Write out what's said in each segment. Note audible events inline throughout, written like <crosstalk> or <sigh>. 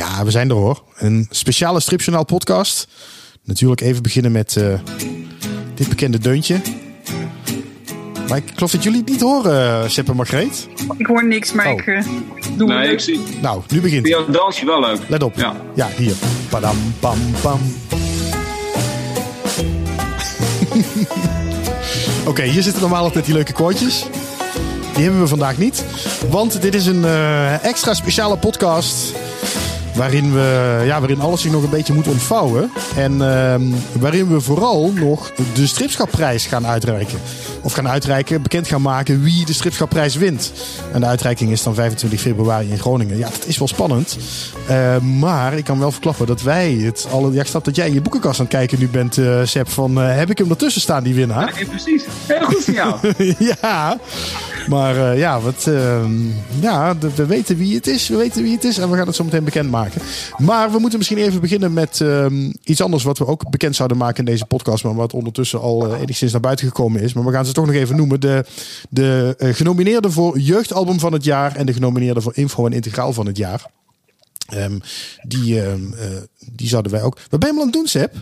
Ja, we zijn er hoor. Een speciale stripjournaal podcast. Natuurlijk even beginnen met uh, dit bekende deuntje. Maar ik geloof dat jullie het niet horen, Sepp en Margreet. Ik hoor niks, maar Oh. ik eh, doe Nee, het. ik zie Nou, nu begint het. jouw dansje wel leuk. Let op. Ja. Ja, hier. Padam, pam, pam. <laughs> Oké, hier zitten normaal altijd die leuke koortjes. Die hebben we vandaag niet. Want dit is een eh, extra speciale podcast. Waarin, we, ja, waarin alles zich nog een beetje moet ontvouwen. En ehm, waarin we vooral nog de stripschapprijs gaan uitreiken. Of gaan uitreiken, bekend gaan maken wie de stripschapprijs wint. En de uitreiking is dan 25 februari in Groningen. Ja, dat is wel spannend. Eh, maar ik kan wel verklappen dat wij het alle. Ja, ik snap dat jij in je boekenkast aan het kijken nu bent, eh Seb. Van eh, heb ik hem ertussen staan, die winnaar? Ja, precies. Heel goed jou. <laughs> ja, maar eh, ja, wat, ehm, ja, we weten wie het is. We weten wie het is en we gaan het zo meteen bekendmaken. Maar we moeten misschien even beginnen met ehm, iets anders wat we ook bekend zouden maken in deze podcast. Maar wat ondertussen al eh, enigszins naar buiten gekomen is. Maar we gaan ze toch nog even noemen. De, de eh, voor jeugdalbum van het jaar en de genomineerden voor info en integraal van het jaar. Ehm, die, ehm, eh, die zouden wij ook. Wat ben je aan het doen, Seb?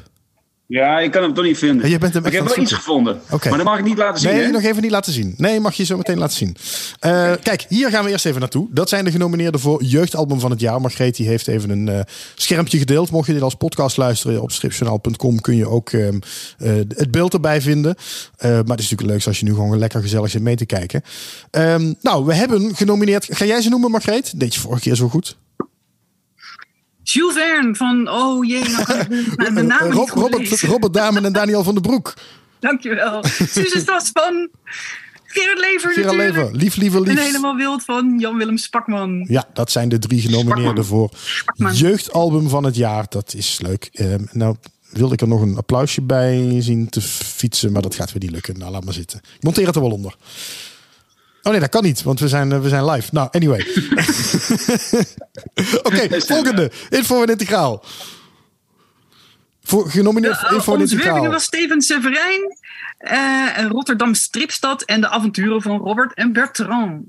Ja, ik kan hem toch niet vinden. Je bent hem ik heb wel iets gevonden. Maar dat mag ik niet laten zien. Nee, hè? nog even niet laten zien. Nee, mag je zo meteen laten zien. Eh, kijk, hier gaan we eerst even naartoe. Dat zijn de genomineerden voor jeugdalbum van het jaar. Margreet die heeft even een eh, schermpje gedeeld. Mocht je dit als podcast luisteren op stripjournaal.com kun je ook ehm, eh, het beeld erbij vinden. Maar het is natuurlijk leuk als je nu gewoon lekker gezellig zit mee te kijken. Ehm, nou, we hebben genomineerd. Ga jij ze noemen, Margreet? Deed je vorige keer zo goed. Jules Verne van, oh jee, nou kan ik de, <laughs> de naam Rob- Robert. Robert Damen en Daniel van den Broek. <laughs> Dankjewel. Suze Stas van Gerard Lever natuurlijk. Leven. Lief, lieve, En lief. helemaal wild van Jan-Willem Spakman. Ja, dat zijn de drie genomineerden voor Spakman. jeugdalbum van het jaar. Dat is leuk. Ehm, nou wilde ik er nog een applausje bij zien te fietsen, maar dat gaat weer niet lukken. Nou, laat maar zitten. Ik monteer het er wel onder. Oh nee, dat kan niet, want we zijn, eh, we zijn live. Nou, anyway. <laughs> Oké, volgende. Info en integraal. Voor, genomineerd voor info en integraal. was Steven Severijn, eh, Rotterdam Stripstad en de avonturen van Robert en Bertrand.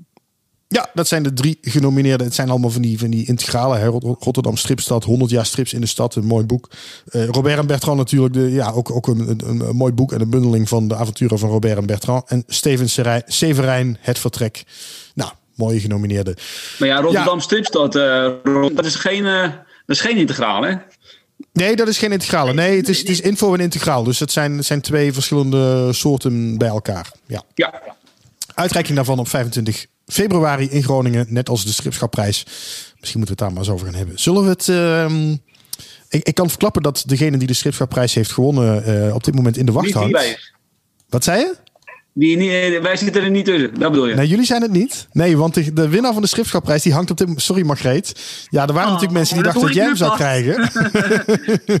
Ja, dat zijn de drie genomineerden. Het zijn allemaal van die, van die integrale. Hè? Rotterdam Stripstad, 100 jaar strips in de stad. Een mooi boek. Eh, Robert en Bertrand natuurlijk. De, ja, ook, ook een, een, een mooi boek en een bundeling van de avonturen van Robert en Bertrand. En Steven Severijn, Het Vertrek. Nou, mooie genomineerden. Maar ja, Rotterdam Ja. Stripstad, eh, dat is geen, eh, dat is geen integraal, hè? Nee, dat is geen integrale. Nee, het is, het is info en integraal. Dus het zijn, het zijn twee verschillende soorten bij elkaar. Ja. Ja. Uitreiking daarvan op 25 februari in Groningen. Net als de stripschapprijs. Misschien moeten we het daar maar eens over gaan hebben. Zullen we het... ehm, ik, ik kan verklappen dat degene die de stripschapprijs heeft gewonnen... eh, op dit moment in de wacht Niet hangt. hierbij. Wat zei je? Die, niet- wij zitten er niet tussen, dat bedoel je? Nee, jullie zijn het niet. Nee, want de, de winnaar van de stripschapprijs die hangt op dit moment... Sorry Margreet. Ja, er waren Oh, natuurlijk mensen die dachten dat jij hem zou krijgen. <laughs> <laughs>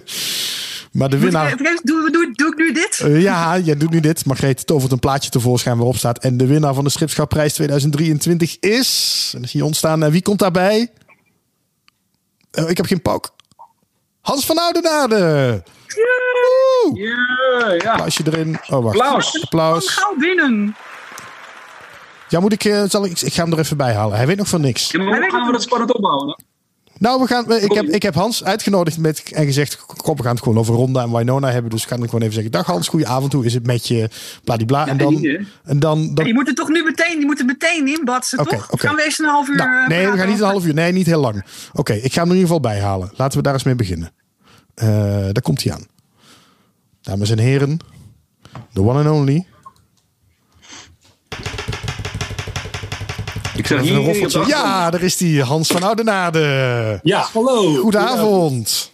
maar de ik- winnaar... Doe, doe, doe ik nu dit? Eh, ja, jij doet nu dit. Margreet tovert een plaatje tevoorschijn waarop staat. En de winnaar van de Stripschapprijs 2023 is. En dan zie je ontstaan. En wie komt daarbij? Eh, ik heb geen pauk. Hans van Oudenaarde. Ja, ja. Applausje erin. Oh, wacht. Applaus. Applaus. Gauw binnen. Ja, moet ik, eh, zal ik, ik ga hem er even bij halen. Hij weet nog van niks. Ja, maar hoe gaan we dat spannend opbouwen? Nou, we gaan, ik, heb, ik heb Hans uitgenodigd met, en gezegd: Kom, we gaan het gewoon over Ronda en Winona hebben. Dus ik ga dan gewoon even zeggen: Dag Hans, goeie avond. Hoe is het met je? Bladibla. En dan, en dan, dan Je moet het toch nu meteen, je moet het meteen inbatsen, Oké, toch? Gaan we eerst een half uur Nou, eh, nee, we gaan niet een half uur. Nee, niet heel lang. Oké, ik ga hem in ieder geval bij halen. Laten we daar eens mee beginnen. Eh, daar komt hij aan. Dames en heren, the one and only. Zeg Even een roffeltje. Ja, daar is die Hans van Oudenaarde. Ja, hallo. Goedenavond.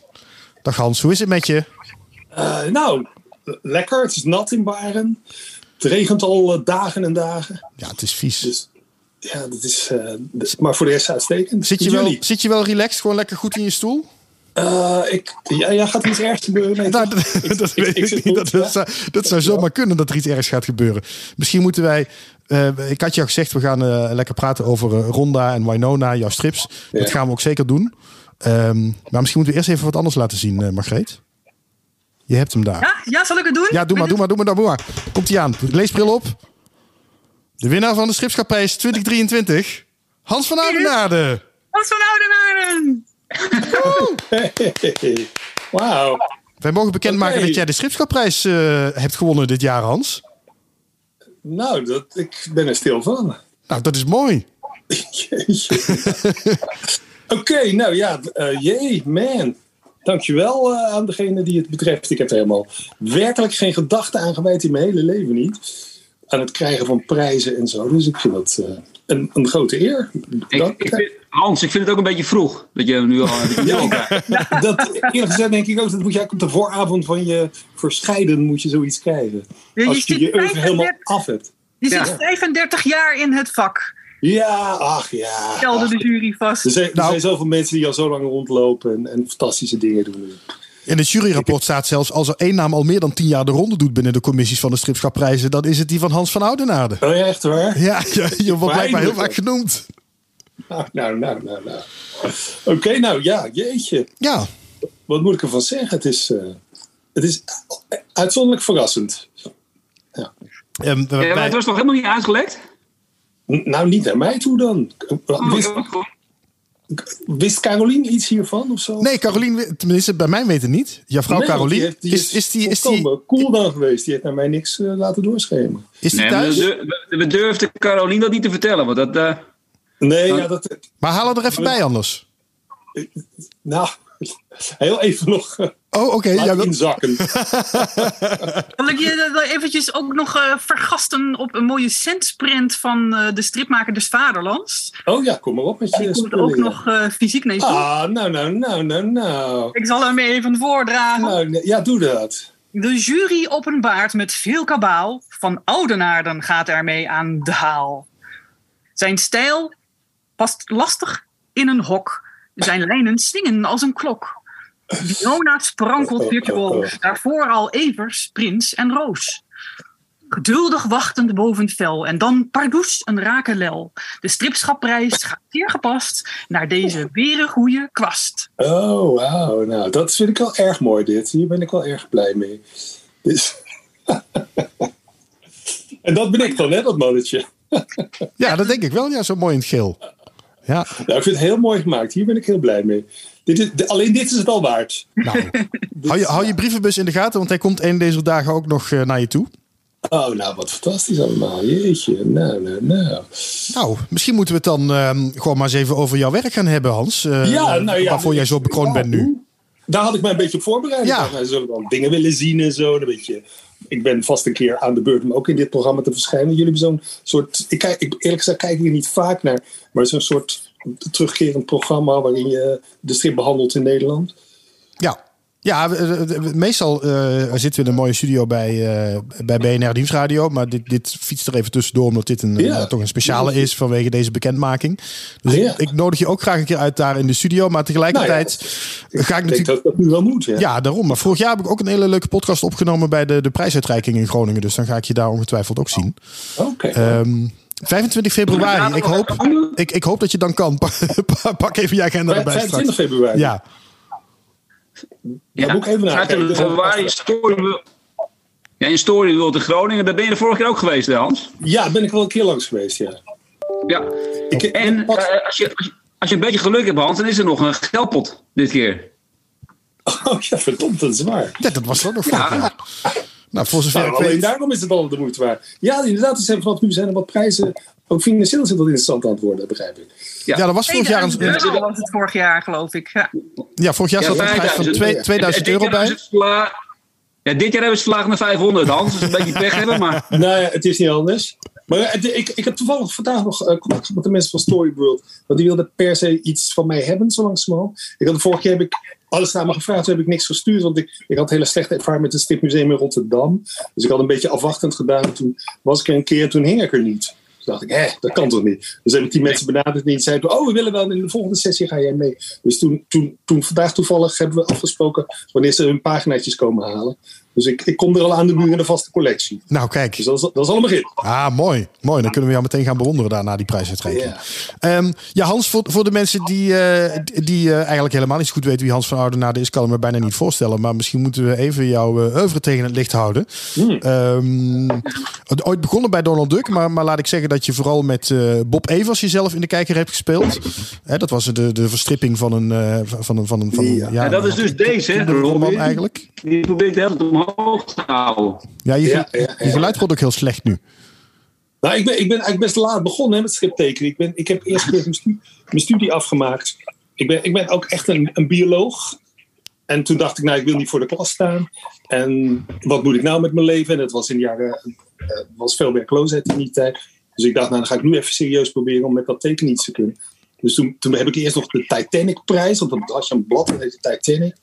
Dag Hans, hoe is het met je? Eh, nou, lekker. Het is nat in Baren. Het regent al eh, dagen en dagen. Ja, het is vies. Dus ja, dat is. eh, maar voor de rest uitstekend. Zit je, wel, zit je wel relaxed, gewoon lekker goed in je stoel? Eh, ik, ja, ja, gaat er iets ergs gebeuren? Nee, <laughs> Nou, dat, dat ik- weet ik niet. Dat, dat, ja. zou, dat zou zomaar kunnen dat er iets ergs gaat gebeuren. Misschien moeten wij. eh, ik had je al gezegd, we gaan eh, lekker praten over Ronda en Winona, jouw strips. Dat gaan we ook zeker doen. Ehm, maar misschien moeten we eerst even wat anders laten zien, Margreet. Je hebt hem daar. Ja, ja, zal ik het doen? Ja, doe maar, doe maar, doe maar, doe maar. Komt hij aan. Leesbril op. De winnaar van de Stripschapprijs 2023. Hans van Oudenaarde. Wat van Oudenaarden! Wauw. Wij mogen bekendmaken dat jij de Stripschapprijs eh, hebt gewonnen dit jaar, Hans. Nou, dat, ik ben er stil van. Nou, dat is mooi. <laughs> Oké, nou ja, eh jee, man. Dankjewel uh, aan degene die het betreft. Ik heb er helemaal werkelijk geen gedachte aan gewijd in mijn hele leven niet. Aan het krijgen van prijzen en zo. Dus ik vind dat eh, een, een grote eer. Ik, Dank. ik vind- Hans, ik vind het ook een beetje vroeg dat je hem nu al, <laughs> krijgt. dat, eerlijk gezegd denk ik ook, dat moet je eigenlijk op de vooravond van je verscheiden moet je zoiets krijgen. Ja, je Als je je oeuvre helemaal 35 af hebt. Je Ja. zit 35 jaar in het vak, Ja, ach ja. stelde de jury vast. Er zijn, er Nou. zijn zoveel mensen die al zo lang rondlopen en, en fantastische dingen doen. In het juryrapport staat zelfs als er één naam al meer dan tien jaar de ronde doet binnen de commissies van de Stripschapprijzen, dan is het die van Hans van Oudenaarde. Oh ja, echt waar? Ja, je, je wordt blijkbaar heel vaak genoemd. Nou, nou, nou, nou. nou. Oké, nou ja, jeetje. Ja, Wat moet ik ervan zeggen? Het is, eh, het is uitzonderlijk verrassend. ehm, Ja, maar wij- het was toch helemaal niet uitgelekt? N- Nou, niet naar mij toe dan. Oh, Wist, wist Carolien iets hiervan of zo? nee, Carolien, tenminste bij mij weet het niet. Jouw vrouw Nee, Carolien, die heeft- die is, is, die, is, die, cool dan geweest. Die heeft naar mij niks eh, laten doorschemeren. is die Nee, thuis? we, we, durfden Carolien dat niet te vertellen. Want dat, eh, Nee, Oh. ja, dat... Maar haal er even bij anders. Nou, <laughs> heel even nog eh, Oh, oké. ja, dat- inzakken. <laughs> Zal ik je eventjes ook nog eh, vergasten op een mooie centsprint van eh, de stripmaker des Vaderlands? Oh ja, kom maar op met je Die komt ook nog eh, fysiek mee toe. Ah, nou, nou, nou, nou, nou. Ik zal hem even voordragen. nou nee, ja, doe dat. De jury openbaart met veel kabaal. Van Oudenaarden gaat ermee aan de haal. Zijn stijl past lastig in een hok. Zijn lijnen zingen als een klok. Fiona sprankelt virtuoos. Daarvoor al Evers, Prins en Roos. Geduldig wachtend boven het vel. En dan pardoes een rakelel. De stripschapprijs gaat zeer gepast naar deze berengoeie kwast. Oh, wauw. Nou, dat vind ik wel erg mooi, dit. Hier ben ik wel erg blij mee. Dus... <laughs> en dat ben ik dan, hè, dat mannetje. ja, dat denk ik wel. Ja, zo mooi in het geel. Ja, Nou, ik vind het heel mooi gemaakt. Hier ben ik heel blij mee. Dit is, de- alleen dit is het al waard. nou. <laughs> hou, je, hou je brievenbus in de gaten, want hij komt een deze dagen ook nog eh, naar je toe. Oh, nou, wat fantastisch allemaal. Jeetje. Nou, nou, nou. Nou, misschien moeten we het dan ehm, gewoon maar eens even over jouw werk gaan hebben, Hans. Eh, Ja, nou ja. Waarvoor jij zo bekroond bent nu. Daar had ik mij een beetje op voorbereid. Ja. Nou, zullen we dan dingen willen zien en zo. Een beetje, ik ben vast een keer aan de beurt om ook in dit programma te verschijnen. Jullie hebben zo'n soort. Ik kijk, ik, eerlijk gezegd kijk ik er niet vaak naar. Maar een soort terugkerend programma waarin je de strip behandelt in Nederland. Ja. Ja, we- we- we- meestal eh, zitten we in een mooie studio bij, eh, bij BNR Nieuwsradio. Maar dit, dit fietst er even tussendoor, omdat dit een, Ja. eh, toch een speciale is vanwege deze bekendmaking. Dus Ja. ik, ik nodig je ook graag een keer uit daar in de studio. Maar tegelijkertijd ga ik natuurlijk... dat dat nu wel moet. Ja. Ja, daarom. Maar vorig jaar heb ik ook een hele leuke podcast opgenomen bij de, de prijsuitreiking in Groningen. Dus dan ga ik je daar ongetwijfeld ook zien. Oké. Ehm 25 februari. Ik hoop, ik, ik hoop dat je dan kan. <laughs> Pak- Pak even je agenda erbij 25 straks. februari. Ja, Dan moet ik even nakijken. 25 februari in Story- Ja, in in Groningen. Daar ben je de vorige keer ook geweest, hè, Hans? Ja, ben ik wel een keer langs geweest, ja. Ja. Ik, En eh, als, je, als, je, een beetje geluk hebt, Hans, dan is er nog een geldpot dit keer. <laughs> oh ja, verdomd, dat is waar. ja, dat was ook nog jaar. Nou, voor zover Nou, ik alleen weet. daarom is het al de moeite waard. Ja, inderdaad, er zijn vanaf nu zijn er wat prijzen. Ook financieel is het wel interessant aan het worden, begrijp ik. Ja, dat was vorig jaar een, 2000 euro was het vorig jaar, geloof ik. Ja. Ja, vorig jaar zat er een prijs van 2 2000 En dit euro jaar bij. Ja, dit jaar hebben ze het verlaagd naar 500, Hans. Dat is een beetje pech hebben, maar... <laughs> Nou ja, het is niet anders. Maar eh, ik, ik heb toevallig vandaag nog eh, contact gehad met de mensen van Storyworld. Want die wilden per se iets van mij hebben, zo langzamerhand. Ik had de vorige keer heb ik alles naar me gevraagd, toen heb ik niks gestuurd. Want ik, ik had hele slechte ervaring met het Stripmuseum in Rotterdam. Dus ik had een beetje afwachtend gedaan. Toen was ik er een keer en toen hing ik er niet. Toen dacht ik, hé, dat kan toch niet? Dus heb ik die mensen benaderd die zeiden, oh, we willen wel in de volgende sessie ga jij mee. Dus toen, toen, toen vandaag toevallig hebben we afgesproken wanneer ze hun paginaatjes komen halen. Dus ik, ik kom er al aan de muur in de vaste collectie. Nou, kijk. Dus dat is, dat is al een begin. Ah, mooi. Mooi. Dan kunnen we jou meteen gaan bewonderen daarna die prijsuitreiking. Ja. Ehm, ja, Hans, voor, voor de mensen die, eh, die eh, eigenlijk helemaal niet zo goed weten wie Hans van Oudenaarde is, kan ik me bijna niet voorstellen. Maar misschien moeten we even jouw uh, oeuvre tegen het licht houden. Ehm, het- ooit begonnen bij Donald Duck, maar, maar laat ik zeggen dat je vooral met eh, Bob Evers jezelf in de kijker hebt gespeeld. Hè, dat was de, de verstripping van een... eh, van een, van een, van een Ja. Ja, dat is dus deze, hè, roman Robin? eigenlijk. Die probeer ik de hele tijd omhoog te houden. Ja, je, Ja, ja, ja. je geluid wordt ook heel slecht nu. Nou, ik ben, ik ben eigenlijk best laat begonnen hè, met striptekenen. Ik, ben, ik heb eerst mijn, stu- mijn studie afgemaakt. Ik ben, ik ben ook echt een, een bioloog. En toen dacht ik, nou, ik wil niet voor de klas staan. En wat moet ik nou met mijn leven? En het was in de jaren, eh, was veel werkloosheid in die tijd. Dus ik dacht, nou, dan ga ik nu even serieus proberen om met dat tekenen iets te kunnen. Dus toen, toen heb ik eerst nog de Titanic-prijs, want dan had je een blad dat heette Titanic.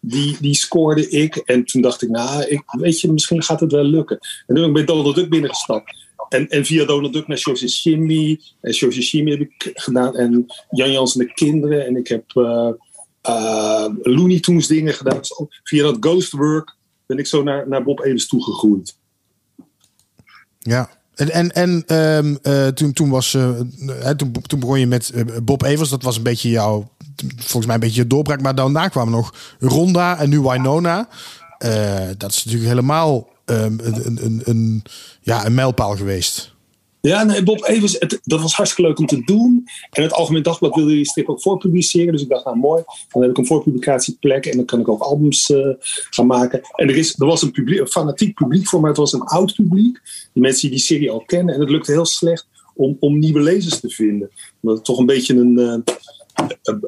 Die, die scoorde ik. En toen dacht ik, nou, ik, weet je, misschien gaat het wel lukken. En toen ben ik bij Donald Duck binnengestapt. En, en via Donald Duck naar George Shimmy. En George Shimmy heb ik gedaan. En Jan Jans en de kinderen. En ik heb eh eh, Looney Tunes dingen gedaan. Dus via dat Ghostwork ben ik zo naar, naar Bob Evans toegegroeid. Ja. En, en, en ehm, eh, toen, toen, was, toen, toen begon je met Bob Evers. Dat was een beetje jouw, volgens mij een beetje je doorbraak. Maar daarna kwamen nog Ronda en nu Winona. Eh, dat is natuurlijk helemaal ehm, een, een, een, ja, een mijlpaal geweest. Ja, nee, Bob Evans, het, dat was hartstikke leuk om te doen. En het Algemeen Dagblad wilde die strip ook voorpubliceren. Dus ik dacht, nou mooi, dan heb ik een voorpublicatieplek en dan kan ik ook albums eh, gaan maken. En er, is, er was een, publiek, fanatiek publiek voor, maar het was een oud publiek. Die mensen die die serie al kennen. En het lukte heel slecht om, om nieuwe lezers te vinden. Omdat het toch een beetje een, eh,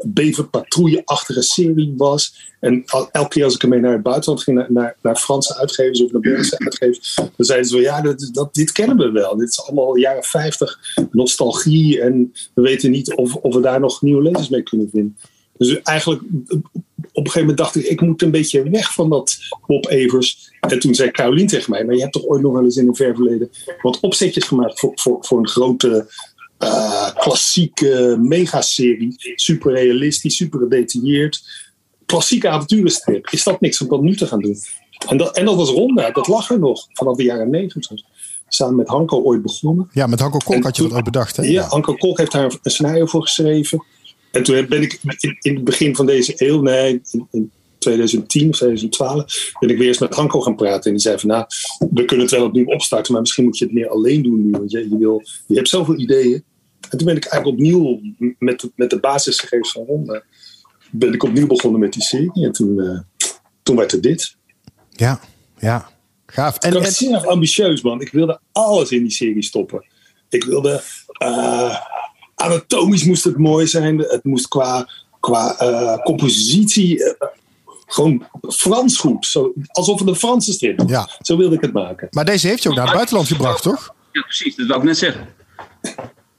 beverpatrouille-achtige serie was. En al- elke keer als ik ermee naar het buitenland ging, naar, naar, naar Franse uitgevers of naar Belgische uitgevers, dan zeiden ze van ja, dat, dat, dit kennen we wel. Dit is allemaal jaren 50, nostalgie. En we weten niet of, of we daar nog nieuwe lezers mee kunnen vinden. Dus eigenlijk, op een gegeven moment dacht ik, ik moet een beetje weg van dat Bob Evers. En toen zei Carolien tegen mij, maar je hebt toch ooit nog wel eens in een ver verleden wat opzetjes gemaakt voor, voor, voor een grote eh, klassieke megaserie. Super realistisch, super gedetailleerd. Klassieke avonturenstrip. Is dat niks om dat nu te gaan doen? En dat, en dat was Ronda, dat lag er nog vanaf de jaren negentig. Samen met Hanko ooit begonnen. Ja, met Hanko Kok En had je dat ooit bedacht. Hè? Ja, Anko Kok heeft daar een scenario voor geschreven. En toen ben ik in, in het begin van deze eeuw, nee, in, in 2010 of 2012, ben ik weer eens met Anko gaan praten. En die zei van, nou, we kunnen het wel opnieuw opstarten, maar misschien moet je het meer alleen doen nu. Want je, je, wil, je hebt zoveel ideeën. En toen ben ik eigenlijk opnieuw met, met de basisgegevens van Ronda, ben ik opnieuw begonnen met die serie. En toen, eh, toen werd het dit. ja, ja. Gaaf. En, Ik en, was erg ambitieus, man. Ik wilde alles in die serie stoppen. Ik wilde. eh, anatomisch moest het mooi zijn. Het moest qua, qua eh, compositie. gewoon Frans goed. Zo, alsof het een Franse strip was. Ja. Zo wilde ik het maken. maar deze heeft je ook naar het buitenland gebracht, toch? Ja, precies. Dat wou ik net zeggen.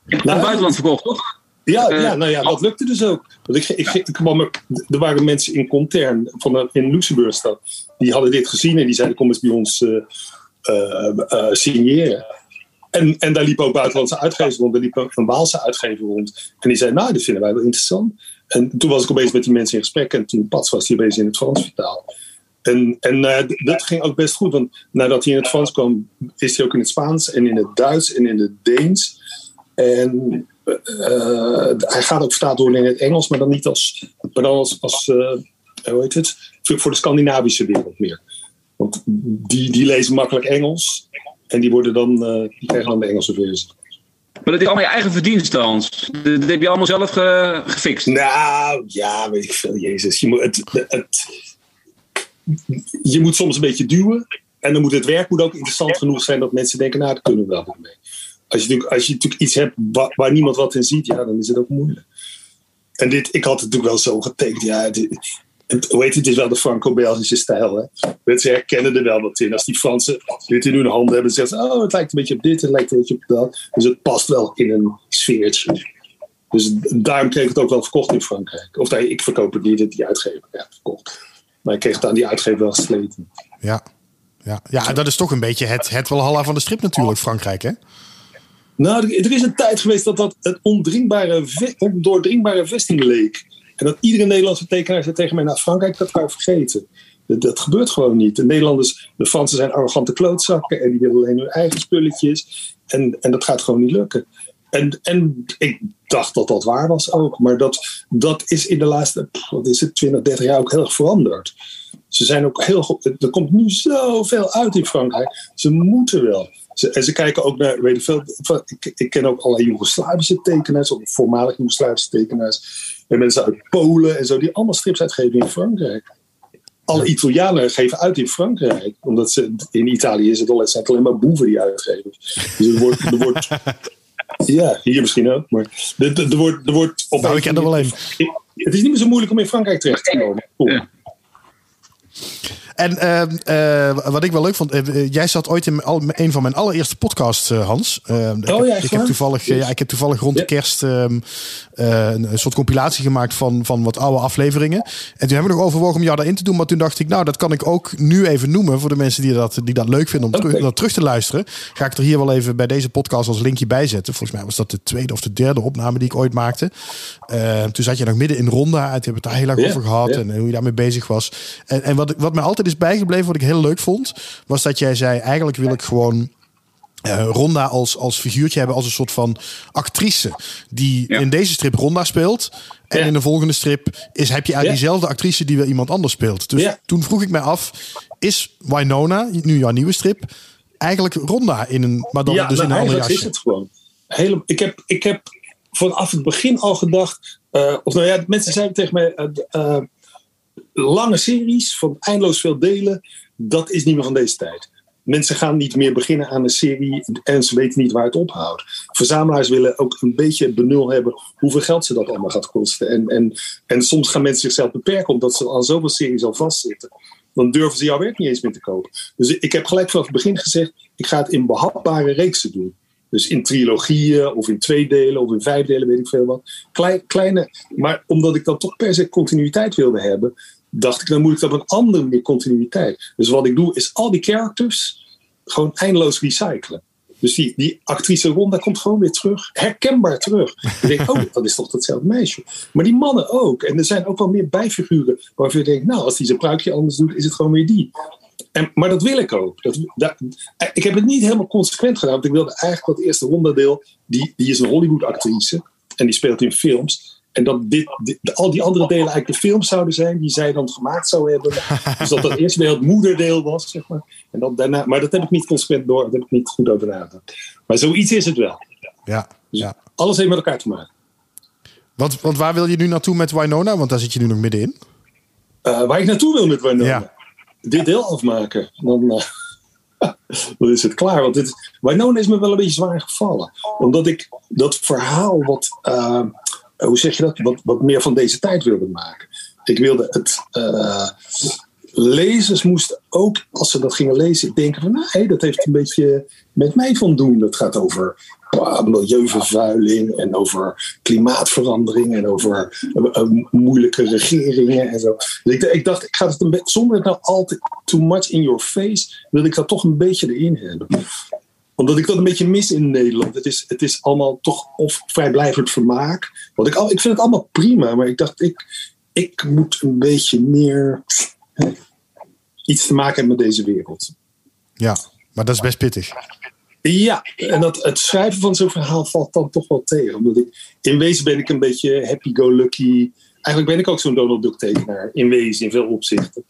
Het buitenland verkocht, toch? Ja, Eh, ja, nou ja, dat lukte dus ook. Want ik, ik, ik kwam er, er waren mensen in Contern, van in Luxemburgstad, die hadden dit gezien en die zeiden: Kom eens bij ons eh, signeren. En, en daar liepen ook buitenlandse uitgevers rond, daar liep ook een Waalse uitgever rond. En die zei: Nou, dit vinden wij wel interessant. En toen was ik opeens met die mensen in gesprek en toen pas was hij opeens in het Frans vertaald. En, en dat ging ook best goed, want nadat hij in het Frans kwam, is hij ook in het Spaans en in het Duits en in het Deens. En eh, hij gaat ook worden in het Engels, maar dan niet als, maar dan als, als eh, hoe heet het? Voor, de Scandinavische wereld meer. Want die, die lezen makkelijk Engels en die, worden dan, eh, die krijgen dan de Engelse versie. Maar dat is allemaal je eigen verdienste, Hans. Dat heb je allemaal zelf ge- gefixt. Nou, ja, weet ik veel, Jezus. Je moet, het, het, je moet soms een beetje duwen. En dan moet het werk moet ook interessant genoeg zijn dat mensen denken, nou, daar kunnen we wel mee. Als je, natuurlijk- als je iets hebt waar, niemand wat in ziet, ja, dan is het ook moeilijk. En dit, ik had het natuurlijk wel zo getekend. Ja, het, het, is wel de Franco-Belgische stijl. Hè? Mensen herkennen er wel wat in. Als die Fransen dit in hun handen hebben, zeggen ze, oh, het lijkt een beetje op dit, het lijkt een beetje op dat. Dus het past wel in een sfeertje. Dus daarom kreeg ik het ook wel verkocht in Frankrijk. Of nee, ik verkoop het niet, het die uitgever ja, verkocht. Maar ik kreeg het aan die uitgever wel gesleten. Ja. Ja, ja, dat is toch een beetje het, het Walhalla van de strip natuurlijk, Frankrijk, hè? Nou, er is een tijd geweest dat dat een ondringbare, ondoordringbare vesting leek. En dat iedere Nederlandse tekenaar zei tegen mij, nou Frankrijk, dat kan je vergeten. Dat, gebeurt gewoon niet. De Nederlanders, de Fransen zijn arrogante klootzakken en die willen alleen hun eigen spulletjes. En, en dat gaat gewoon niet lukken. En, en ik dacht dat dat waar was ook. Maar dat, dat is in de laatste, wat is het, 20, 30 jaar ook heel erg veranderd. Ze zijn ook heel. Er komt nu zoveel uit in Frankrijk. Ze moeten wel. Ze, en ze kijken ook naar, weet ik veel. van- Ik, ik ken ook allerlei Joegoslavische tekenaars, of voormalig Joegoslavische tekenaars. En mensen uit Polen en zo, die allemaal strips uitgeven in Frankrijk. Alle Italianen geven uit in Frankrijk. Omdat ze, in Italië is het al, het zijn alleen maar boeven die uitgeven. Dus er wordt, er wordt <laughs> ja, hier misschien ook. Maar er, er, er wordt, er wordt op Nou, ik ken er wel een. Het is niet meer zo moeilijk om in Frankrijk terecht te komen. Cool. Ja. En ehm, eh, wat ik wel leuk vond, eh, eh, jij zat ooit in al- een van mijn allereerste podcasts, Hans. Ik, Oh heb, ja, ik, heb waar? toevallig, ja, ik heb toevallig rond de kerst ehm, eh, een, soort compilatie gemaakt van, van wat oude afleveringen. En toen hebben we nog overwogen om jou daarin te doen. Maar toen dacht ik, nou, dat kan ik ook nu even noemen voor de mensen die dat, die dat leuk vinden om terug, dat terug te luisteren. Ga ik er hier wel even bij deze podcast als linkje bij zetten. Volgens mij was dat de tweede of de derde opname die ik ooit maakte. Eh, toen zat je nog midden in Ronda. En toen hebben we het daar heel Ja, over gehad. En hoe je daarmee bezig was. En, en wat, wat mij altijd is bijgebleven, wat ik heel leuk vond, was dat jij zei: eigenlijk wil ik gewoon. eh, Ronda als, als figuurtje hebben, als een soort van actrice. Die Ja. in deze strip Ronda speelt. En Ja. in de volgende strip is, heb je eigenlijk Ja. diezelfde actrice die weer iemand anders speelt. Dus toen vroeg ik mij af: is Winona, nu jouw nieuwe strip, eigenlijk Ronda in een. Maar dan dus nou, in een ander is het gewoon. Hele, ik, heb, ik heb vanaf het begin al gedacht. eh, of nou ja, mensen zeiden tegen mij. eh, lange series van eindeloos veel delen. Dat is niet meer van deze tijd. Mensen gaan niet meer beginnen aan een serie en ze weten niet waar het ophoudt. Verzamelaars willen ook een beetje benul hebben hoeveel geld ze dat allemaal gaat kosten. En, en, en soms gaan mensen zichzelf beperken omdat ze aan zoveel series al vastzitten. Dan durven ze jouw werk niet eens meer te kopen. Dus ik heb gelijk vanaf het begin gezegd: ik ga het in behapbare reeksen doen. Dus in trilogieën of in twee delen of in vijf delen, weet ik veel wat. Klein, kleine, maar omdat ik dan toch per se continuïteit wilde hebben, dacht ik, dan moet ik dat op een andere continuïteit. Dus wat ik doe, is al die characters gewoon eindeloos recyclen. Dus die, die actrice Ronda komt gewoon weer terug, herkenbaar terug. Je denkt, oh, dat is toch datzelfde meisje. Maar die mannen ook. En er zijn ook wel meer bijfiguren waarvan je denkt, nou, als die zijn pruikje anders doet, is het gewoon weer die. En, maar dat wil ik ook. Dat, dat- ik heb het niet helemaal consequent gedaan. Want ik wilde eigenlijk dat eerste rondadeel. Die, die is een Hollywood-actrice. En die speelt in films. En dat dit, dit- al die andere delen eigenlijk de films zouden zijn. Die zij dan gemaakt zou hebben. dus dat dat eerste deel het moederdeel was. Zeg maar. En dat daarna, maar dat heb ik niet consequent door. Dat heb ik niet goed over nagedacht. Maar zoiets is het wel. Ja, Dus ja. alles heeft met elkaar te maken. Want, want waar wil je nu naartoe met Winona? Want daar zit je nu nog middenin. Eh, waar ik naartoe wil met Winona. Ja. Dit deel afmaken. Dan, eh, <laughs> dan is het klaar. Want dit, Winona is me wel een beetje zwaar gevallen. Omdat ik dat verhaal wat... eh, hoe zeg je dat? Wat, wat meer van deze tijd wilde maken. Ik wilde het... eh, lezers moesten ook, als ze dat gingen lezen, denken van... Nou, dat heeft een beetje met mij van doen. Dat gaat over ah, milieuvervuiling en over klimaatverandering en over eh, eh, moeilijke regeringen en zo. Dus ik, ik dacht, ik ga het een beetje, zonder het nou altijd too much in your face, wil ik dat toch een beetje erin hebben. Omdat ik dat een beetje mis in Nederland. Het is, het is allemaal toch of vrijblijvend vermaak. Want ik, al, ik vind het allemaal prima, maar ik dacht, ik, ik moet een beetje meer hè, iets te maken hebben met deze wereld. Ja, maar dat is best pittig. Ja, en dat, het schrijven van zo'n verhaal valt dan toch wel tegen. Omdat ik, in wezen ben ik een beetje happy-go-lucky. Eigenlijk ben ik ook zo'n Donald Duck tekenaar. In wezen, in veel opzichten.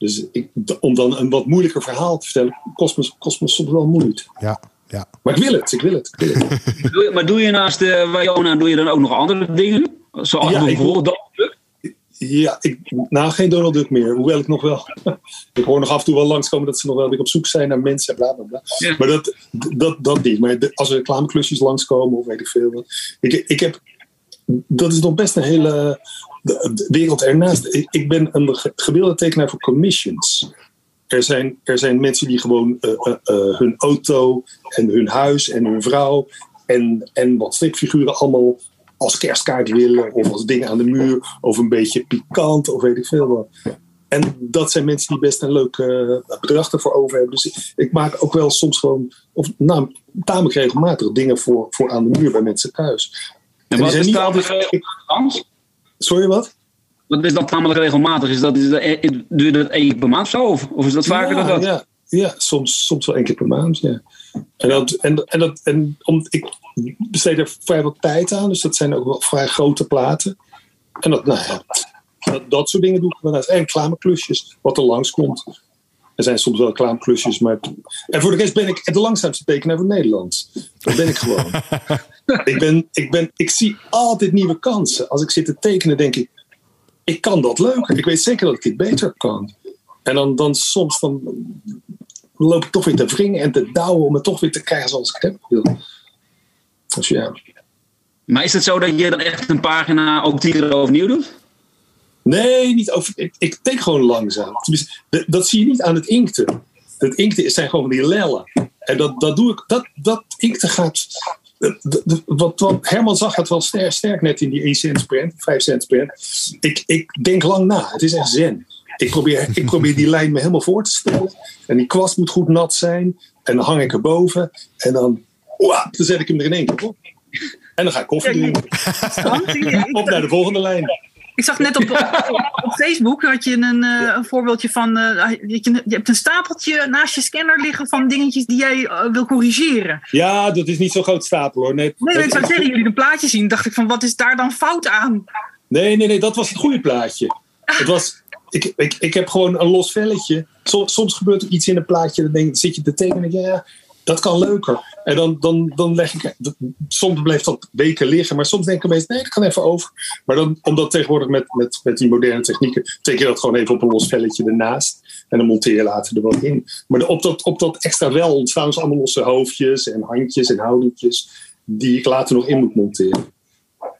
Dus ik, om dan een wat moeilijker verhaal te vertellen, kost me, kost me soms wel moeite. Ja, ja. Maar ik wil het, ik wil het. Ik wil het. <laughs> Doe je- maar doe je naast de Winona, doe je dan ook nog andere dingen? Zoals Ja, ik bijvoorbeeld dat stuk? Ja, ik, nou geen Donald Duck meer. Hoewel ik nog wel. <laughs> ik hoor nog af en toe wel langskomen dat ze nog wel weer op zoek zijn naar mensen. Bla bla bla. Ja. Maar dat, dat, dat niet. Maar de- als er reclameklusjes langskomen of weet ik veel wat. Ik, ik heb. Dat is nog best een hele de- de wereld ernaast. Ik, ben een ge- gebeelde tekenaar voor commissions. Er zijn, er zijn mensen die gewoon eh, eh, eh, hun auto en hun huis en hun vrouw en, en wat stripfiguren allemaal als kerstkaart willen of als dingen aan de muur of een beetje pikant of weet ik veel wat. En dat zijn mensen die best een leuk eh, bedrag ervoor over hebben. Dus ik, ik maak ook wel soms gewoon, of nou, tamelijk regelmatig dingen voor, voor aan de muur bij mensen thuis. En wat is niet altijd-? Sorry, wat? dat is dat namelijk regelmatig. Is dat, is dat, eh, doe je dat één keer per maand zo? Of, of is dat vaker ja, dan dat? Ja, ja soms, soms wel één keer per maand. Ja. En, dat, en, en, dat, en om, ik besteed er vrij wat tijd aan, dus dat zijn ook wel vrij grote platen. En dat, nou ja, dat, dat soort dingen doe ik eens. En reclameklusjes, wat er langskomt. Er zijn soms wel reclameklusjes, maar. En voor de rest ben ik de langzaamste tekenaar van Nederland. Dat ben ik gewoon. <laughs> ik, ben, ik, ben, ik zie altijd nieuwe kansen. Als ik zit te tekenen, denk ik: ik kan dat leuker. Ik weet zeker dat ik dit beter kan. En dan, dan soms dan loop ik toch weer te wringen en te douwen om het toch weer te krijgen zoals ik het heb wil. Dus ja. Maar is het zo dat je dan echt een pagina ook tien keer overnieuw doet? Nee, niet over, ik, ik gewoon langzaam. Dat, dat zie je niet aan het inkten. Het inkten zijn gewoon die lellen. En dat, dat doe ik. Dat, dat inkten gaat. de- de- Wat, wat Herman zag het wel sterk, sterk net in die 1 cent print, 5 cent print. Ik, ik denk lang na. Het is echt zen. Ik probeer, ik probeer die lijn me helemaal voor te stellen. En die kwast moet goed nat zijn. En dan hang ik erboven. En dan, oeh, dan zet ik hem er in één keer op. En dan ga ik koffie drinken. Op naar de volgende lijn. Ik zag net op, op, Facebook had je een, eh, een voorbeeldje van. eh, je, je hebt een stapeltje naast je scanner liggen van dingetjes die jij eh, wil corrigeren. Ja, dat is niet zo'n groot stapel hoor. Nee, Nee, maar ik zou zeggen, jullie een plaatje zien. Dacht ik van, wat is daar dan fout aan? Nee, nee, nee, dat was het goede plaatje. Het was, ik, ik, ik heb gewoon een los velletje. Soms, soms gebeurt er iets in een plaatje, dan, denk, zit je te tekenen ja, dat kan leuker. En dan, dan, dan leg ik, soms blijft dat weken liggen, maar soms denk ik opeens, nee, dat kan even over. Maar dan, omdat tegenwoordig met, met, met die moderne technieken, teken je dat gewoon even op een los velletje ernaast. En dan monteer je later er wat in. Maar op dat, op dat extra wel ontstaan dus allemaal losse hoofdjes en handjes en houdingjes, die ik later nog in moet monteren.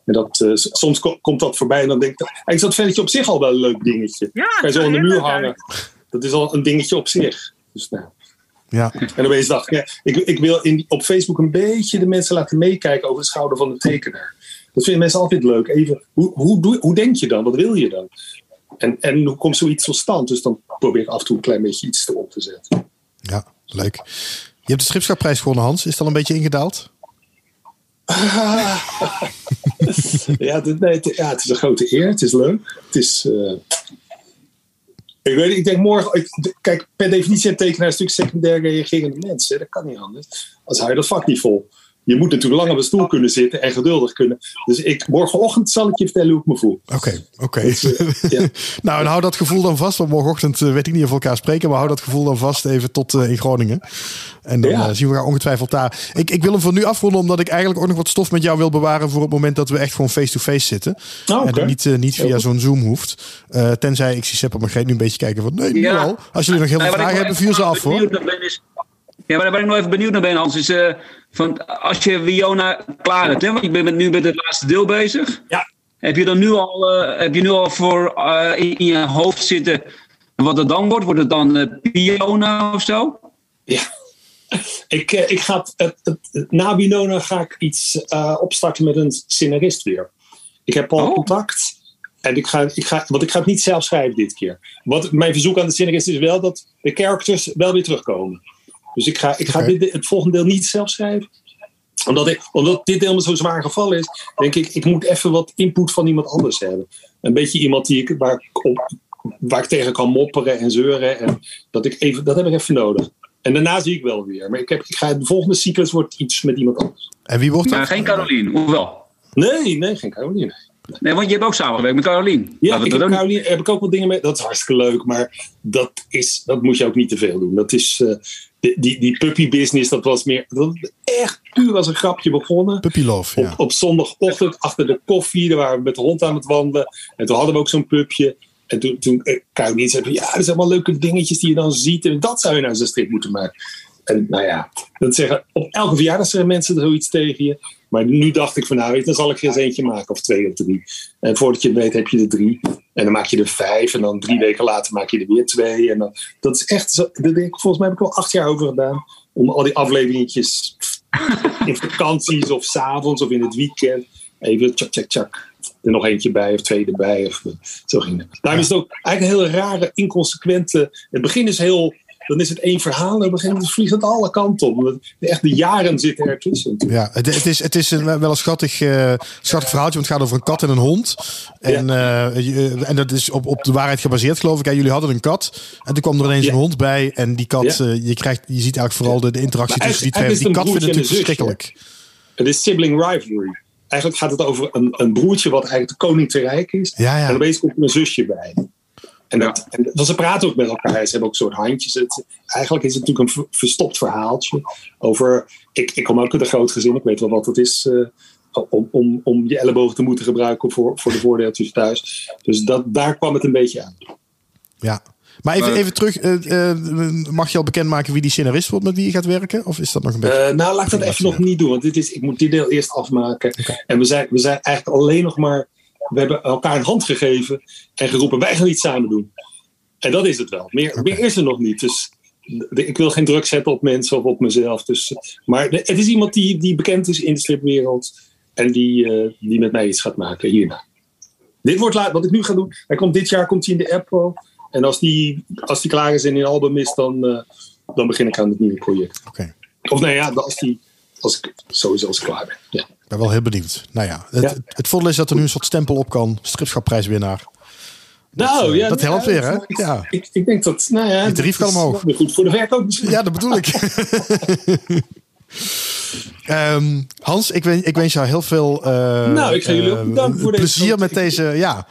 En dat, eh, soms ko- komt dat voorbij en dan denk ik, eigenlijk is dat velletje op zich al wel een leuk dingetje. Ja, kan je zo aan de muur hangen. Dat is al een dingetje op zich. Dus, nou. Ja. En dan opeens dacht ik, ik, ik wil in, op Facebook een beetje de mensen laten meekijken over de schouder van de tekenaar. Dat vinden mensen altijd leuk. Even, hoe, hoe, doe- hoe denk je dan? Wat wil je dan? En, en hoe komt zoiets tot stand? Dus dan probeer ik af en toe een klein beetje iets erop te zetten. ja, leuk. Je hebt de Schipschapprijs gewonnen, Hans. Is dat een beetje ingedaald? <laughs> ja, het, nee, het, ja, het is een grote eer. Het is leuk. Het is. eh, ik weet, ik denk morgen. Kijk, per definitie een tekenaar is natuurlijk secundair reagerende mensen. Dat kan niet anders. Als je dat vak niet vol. Je moet natuurlijk lang op een stoel kunnen zitten en geduldig kunnen. Dus ik, morgenochtend zal ik je vertellen hoe ik me voel. Oké, oké. <laughs> ja. nou, en hou dat gevoel dan vast. Want morgenochtend eh, weet ik niet of we elkaar spreken. Maar hou dat gevoel dan vast even tot eh, in Groningen. En dan Ja. eh, zien we elkaar ongetwijfeld daar. Ik, ik wil hem voor nu afronden. Omdat ik eigenlijk ook nog wat stof met jou wil bewaren. Voor het moment dat we echt gewoon face-to-face zitten. Oh, En oké. dat niet, eh, niet via zo'n Zoom hoeft. Eh, tenzij ik zie Sepp op mijn nu een beetje kijken van... Nee, nu Ja. al. Als jullie nog heel veel vragen hebben, vuur ze af hoor. benieuwd naar ben is- Ja, waar, waar ik nog even benieuwd naar ben, Hans, is eh, van, als je Wiona klaar hebt, hè, want je bent met- nu met het laatste deel bezig. Ja. Heb je dan nu al, eh, heb je nu al voor eh, in, in je hoofd zitten wat het dan wordt? Wordt het dan Piona of zo? Ja. <laughs> Ik, ik ga het, het, het- na Binona ga ik iets opstarten met een scenarist weer. Ik heb al Oh. contact. En ik ga, ik ga, want ik ga het niet zelf schrijven dit keer. Wat, mijn verzoek aan de scenarist is wel dat de characters wel weer terugkomen. Dus ik ga, ik ga dit, het volgende deel niet zelf schrijven. Omdat, ik, omdat dit deel me zo zwaar gevallen is, denk ik, ik moet even wat input van iemand anders hebben. Een beetje iemand die ik, waar, ik op, waar ik tegen kan mopperen en zeuren. En dat, ik even, dat heb ik even nodig. En daarna zie ik wel weer. Maar ik heb, ik ga, de volgende cyclus wordt iets met iemand anders. En wie wordt dat? geen Caroline, hoewel. Nee, nee, geen Caroline. Nee, want je hebt ook samengewerkt met Caroline. Ja, ik heb, Caroline, heb ik ook wel dingen mee. Dat is hartstikke leuk, maar dat, is, dat moet je ook niet te veel doen. Dat is, eh, die, die, die puppy business, dat was meer. Dat was echt puur als een grapje begonnen. Puppy Love, ja. Op, op zondagochtend achter de koffie, daar waren we met de hond aan het wandelen. En toen hadden we ook zo'n pupje. En toen, toen eh, Caroline zei ja, er zijn wel leuke dingetjes die je dan ziet. En dat zou je nou eens een strip moeten maken. En nou ja, dat zeggen, op elke verjaardag zeggen mensen er zoiets tegen je. Maar nu dacht ik van, nou weet dan zal ik er eens eentje maken. Of twee of drie. En voordat je het weet heb je er drie. En dan maak je er vijf. En dan drie weken later maak je er weer twee. En dan, dat is echt zo. Daar denk ik, volgens mij heb ik wel acht jaar over gedaan. Om al die afleveringetjes <laughs> in vakanties of s'avonds of in het weekend. Even tjak, tjak, tjak. Er nog eentje bij of twee erbij. Of, eh, zo ging het. Daarom is het ook eigenlijk een hele rare, inconsequente... Het begin is heel dan is het één verhaal. En op een gegeven moment vliegt het alle kanten op. Echt de jaren zitten ertussen. Ja, het, het, is, het is een, wel een schattig, eh, schattig verhaaltje. Want het gaat over een kat en een hond. En, eh, en dat is op, op de waarheid gebaseerd, geloof ik. Jullie hadden een kat. En toen kwam er ineens Ja. een hond bij. En die kat, Ja. eh, je, krijgt, je ziet eigenlijk vooral de, de interactie Maar tussen die twee. Die kat vindt het natuurlijk verschrikkelijk. Het is sibling rivalry. Eigenlijk gaat het over een, een broertje wat eigenlijk de koning te rijk is. Ja, ja. En opeens komt er een zusje bij. En, dat, en want ze praten ook met elkaar. Ze hebben ook een soort handjes. Het, eigenlijk is het natuurlijk een ver- verstopt verhaaltje. Over, ik, ik kom ook uit een groot gezin. Ik weet wel wat het is eh, om, om, om je ellebogen te moeten gebruiken voor, voor de voordeeltjes thuis. Dus dat, daar kwam het een beetje aan. Ja. Maar even, even terug. eh, eh, mag je al bekendmaken wie die scenarist wordt met wie je gaat werken? Of is dat nog een beetje... Eh, nou, laat ik dat even nog niet doen. Want dit is, ik moet dit deel eerst afmaken. En we zijn, we zijn eigenlijk alleen nog maar... We hebben elkaar een hand gegeven en geroepen, wij gaan iets samen doen. En dat is het wel. Meer, meer is er nog niet. Dus de- ik wil geen druk zetten op mensen of op mezelf. Dus, maar de- het is iemand die, die bekend is in de stripwereld. En die, eh, die met mij iets gaat maken hierna. Dit wordt la- wat ik nu ga doen. Hij komt, dit jaar komt hij in de Apple. En als die, als die klaar is en in een album is, dan, eh, dan begin ik aan het nieuwe project. Of nou ja, als, die, als ik sowieso als ik klaar ben. Ja. Ik ben wel heel benieuwd. Nou ja, het, Ja. het voordeel is dat er nu een soort stempel op kan. Stripschapprijswinnaar. Nou, eh, ja, dat helpt ja, weer, hè? Ik, Ja. ik, ik denk dat, nou ja, Je tarief dat kan omhoog. goed voor de verkoop misschien. Ja, dat bedoel ik. <laughs> <laughs> Ehm, Hans, ik wens, ik wens jou heel veel eh, Nou, ik ga jullie ook eh, bedanken voor deze plezier met ik- deze. Ja,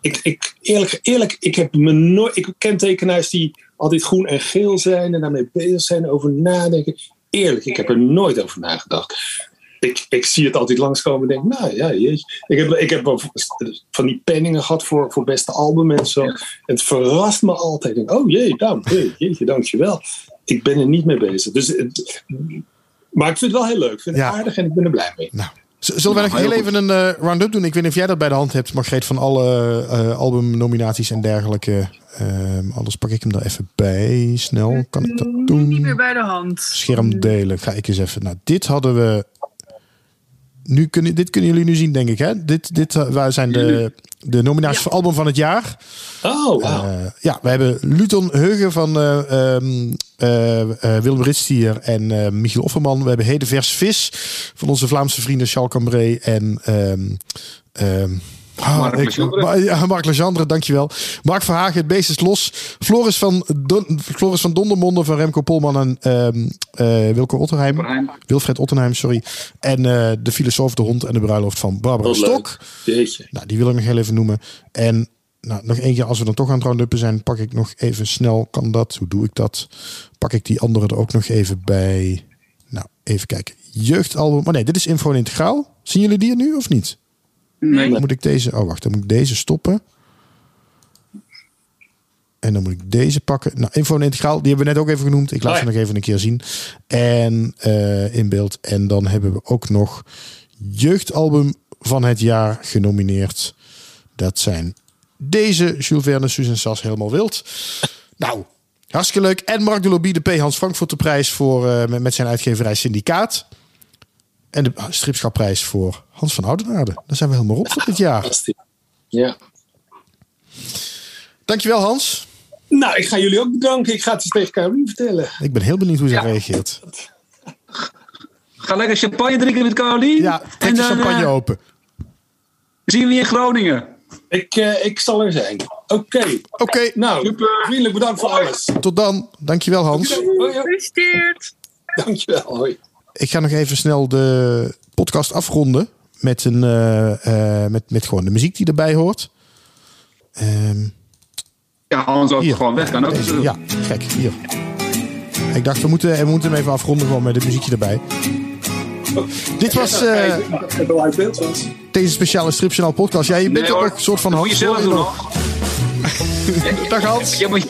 Ik, ik, eerlijk, eerlijk, ik heb me nooit. Ik ken tekenaars die altijd groen en geel zijn en daarmee bezig zijn, over nadenken. Eerlijk, ik heb er nooit over nagedacht. Ik, ik zie het altijd langskomen en denk, nou ja, jeetje. Ik heb, ik heb van die penningen gehad voor, voor beste album en zo. Het verrast me altijd. Ik denk, oh jee, dan, hey, jeetje, dankjewel. Ik ben er niet mee bezig. Dus, maar ik vind het wel heel leuk. Ik vind het Ja. aardig en ik ben er blij mee. nou. Zullen we nog Nou, heel heel even een eh, round-up doen? Ik weet niet of jij dat bij de hand hebt, Margreet, van alle eh, albumnominaties en dergelijke. Ehm, anders pak ik hem er even bij. Snel, kan ik dat Niet doen? meer bij de hand. Scherm delen. Ga ik eens even. Nou, dit hadden we. Nu kunnen, dit kunnen jullie nu zien, denk ik. Hè? Dit, dit eh, waar zijn de, de nominaties voor album van het jaar. Oh. Eh, ja, we hebben Luton Heugen van eh, eh, Willem Ritstier en Michiel Offerman. We hebben Heden Vers Vis van onze Vlaamse vrienden Charles Cambrai en... ehm, ehm, ah, Marc ik- Legendre. Ja, Mark Legendre, dankjewel. Mark Verhagen, het beest is los. Floris van, Don, Floris van Dondermonde van Remco Polman en ehm eh, Wilco Otterheim. Otterheim. Wilfred Ottenheim, sorry. En eh, de filosoof, de hond en de bruiloft van Barbara Stok. Nou, die wil ik nog heel even noemen. En nou, nog één keer, als we dan toch aan het rounduppen zijn, pak ik nog even snel. Kan dat? Hoe doe ik dat? Pak ik die andere er ook nog even bij. Nou, even kijken. Jeugdalbum. Maar nee, dit is Info en Integraal. Zien jullie die er nu of niet? Nee. Dan moet ik deze. Oh, wacht. Dan moet ik deze stoppen. En dan moet ik deze pakken. Nou, Info en Integraal, die hebben we net ook even genoemd. Ik laat Oh ze nog even een keer zien. En eh, in beeld. En dan hebben we ook nog Jeugdalbum van het jaar genomineerd. Dat zijn deze Jules Verne, Susan Sas, helemaal wild. Nou, hartstikke leuk. En Mark de Lobby, de P. Hans Frankfurter prijs voor, eh, met, met zijn uitgeverij Syndicaat. En de stripschapprijs voor Hans van Oudenaarde. Daar zijn we helemaal op voor dit jaar. Fantastisch. Ja. Dankjewel Hans. Nou, ik ga jullie ook bedanken. Ik ga het eens tegen Caroline vertellen. Ik ben heel benieuwd hoe ze Ja. reageert. Ga lekker champagne drinken met Caroline. Ja, trek en de dan champagne eh, open. zien we je in Groningen. Ik, eh, ik zal er zijn. Oké. Oké, Nou, Super. vriendelijk bedankt voor alles. tot dan. Dankjewel Hans. Gefeliciteerd. Dankjewel. Hoi. Ik ga nog even snel de podcast afronden. Met, een, eh, eh, met, met gewoon de muziek die erbij hoort. Ehm, Ja, anders ook hier. gewoon weg kan ook. Deze, ja, kijk, hier. Ik dacht, we moeten, we moeten hem even afronden gewoon met het muziekje erbij. Dit was eh, het deze speciale Stripjournaal podcast. Ja, je bent Nee, ook een soort van Dat moet je zelf doen nog. <laughs> <laughs> Dag Hans. Je moet...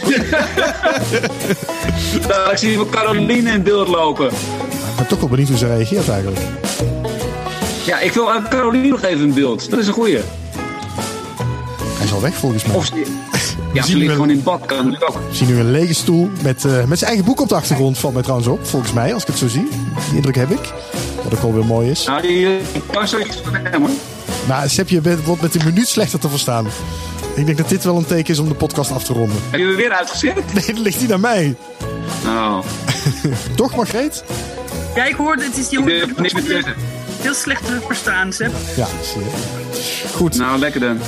Daar ik zie Caroline in beeld lopen. Ik ben toch wel benieuwd hoe ze reageert eigenlijk. Ja, ik wil aan Caroline nog even in beeld. Dat is een goeie. Hij is al weg volgens mij. Of ze... <laughs> Ja, ze ligt gewoon in bad. Kan natuurlijk ook. We zien nu een lege stoel met, eh, met zijn eigen boek op de achtergrond. Valt mij trouwens op, volgens mij, als ik het zo zie. Die indruk heb ik. Wat ook wel weer mooi is. Nou, die kan zoiets van hem hoor. Maar bent- wordt met een minuut slechter te verstaan. Ik denk dat dit wel een teken is om de podcast af te ronden. Heb je hem weer uitgezet? <laughs> Nee, dat ligt niet aan mij. Oh, <laughs> Toch, Margreet? Ja, ik hoorde, het is die niks meer te zeggen. heel slecht te verstaan, Seb. Ja, zie je. Goed. Nou, lekker dan.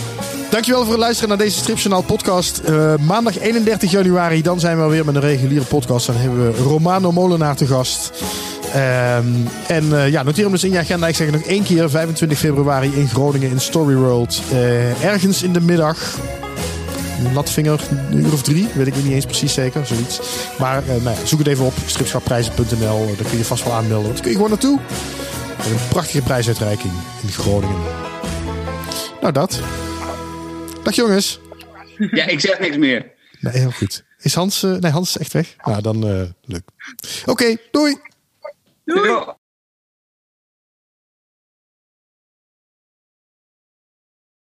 Dankjewel voor het luisteren naar deze Stripjournaal podcast. Eh, maandag 31 januari, dan zijn we weer met een reguliere podcast. Dan hebben we Romano Molenaar te gast. Ehm, en eh, ja, noteer hem dus in je agenda. Ik zeg het nog één keer. 25 februari in Groningen in Story World. Eh, ergens in de middag. Latvinger, een uur of drie. Weet ik niet eens precies zeker. Zoiets. Maar eh, nou ja, zoek het even op. Stripschapprijzen.nl. Daar kun je vast wel aanmelden. Daar kun je gewoon naartoe. Een prachtige prijsuitreiking in Groningen. Nou, dat. Dag jongens. Ja, ik zeg niks meer. Nee, heel goed. Is Hans... eh, nee, Hans is echt weg. Nou, dan eh leuk. Oké, doei. Doei!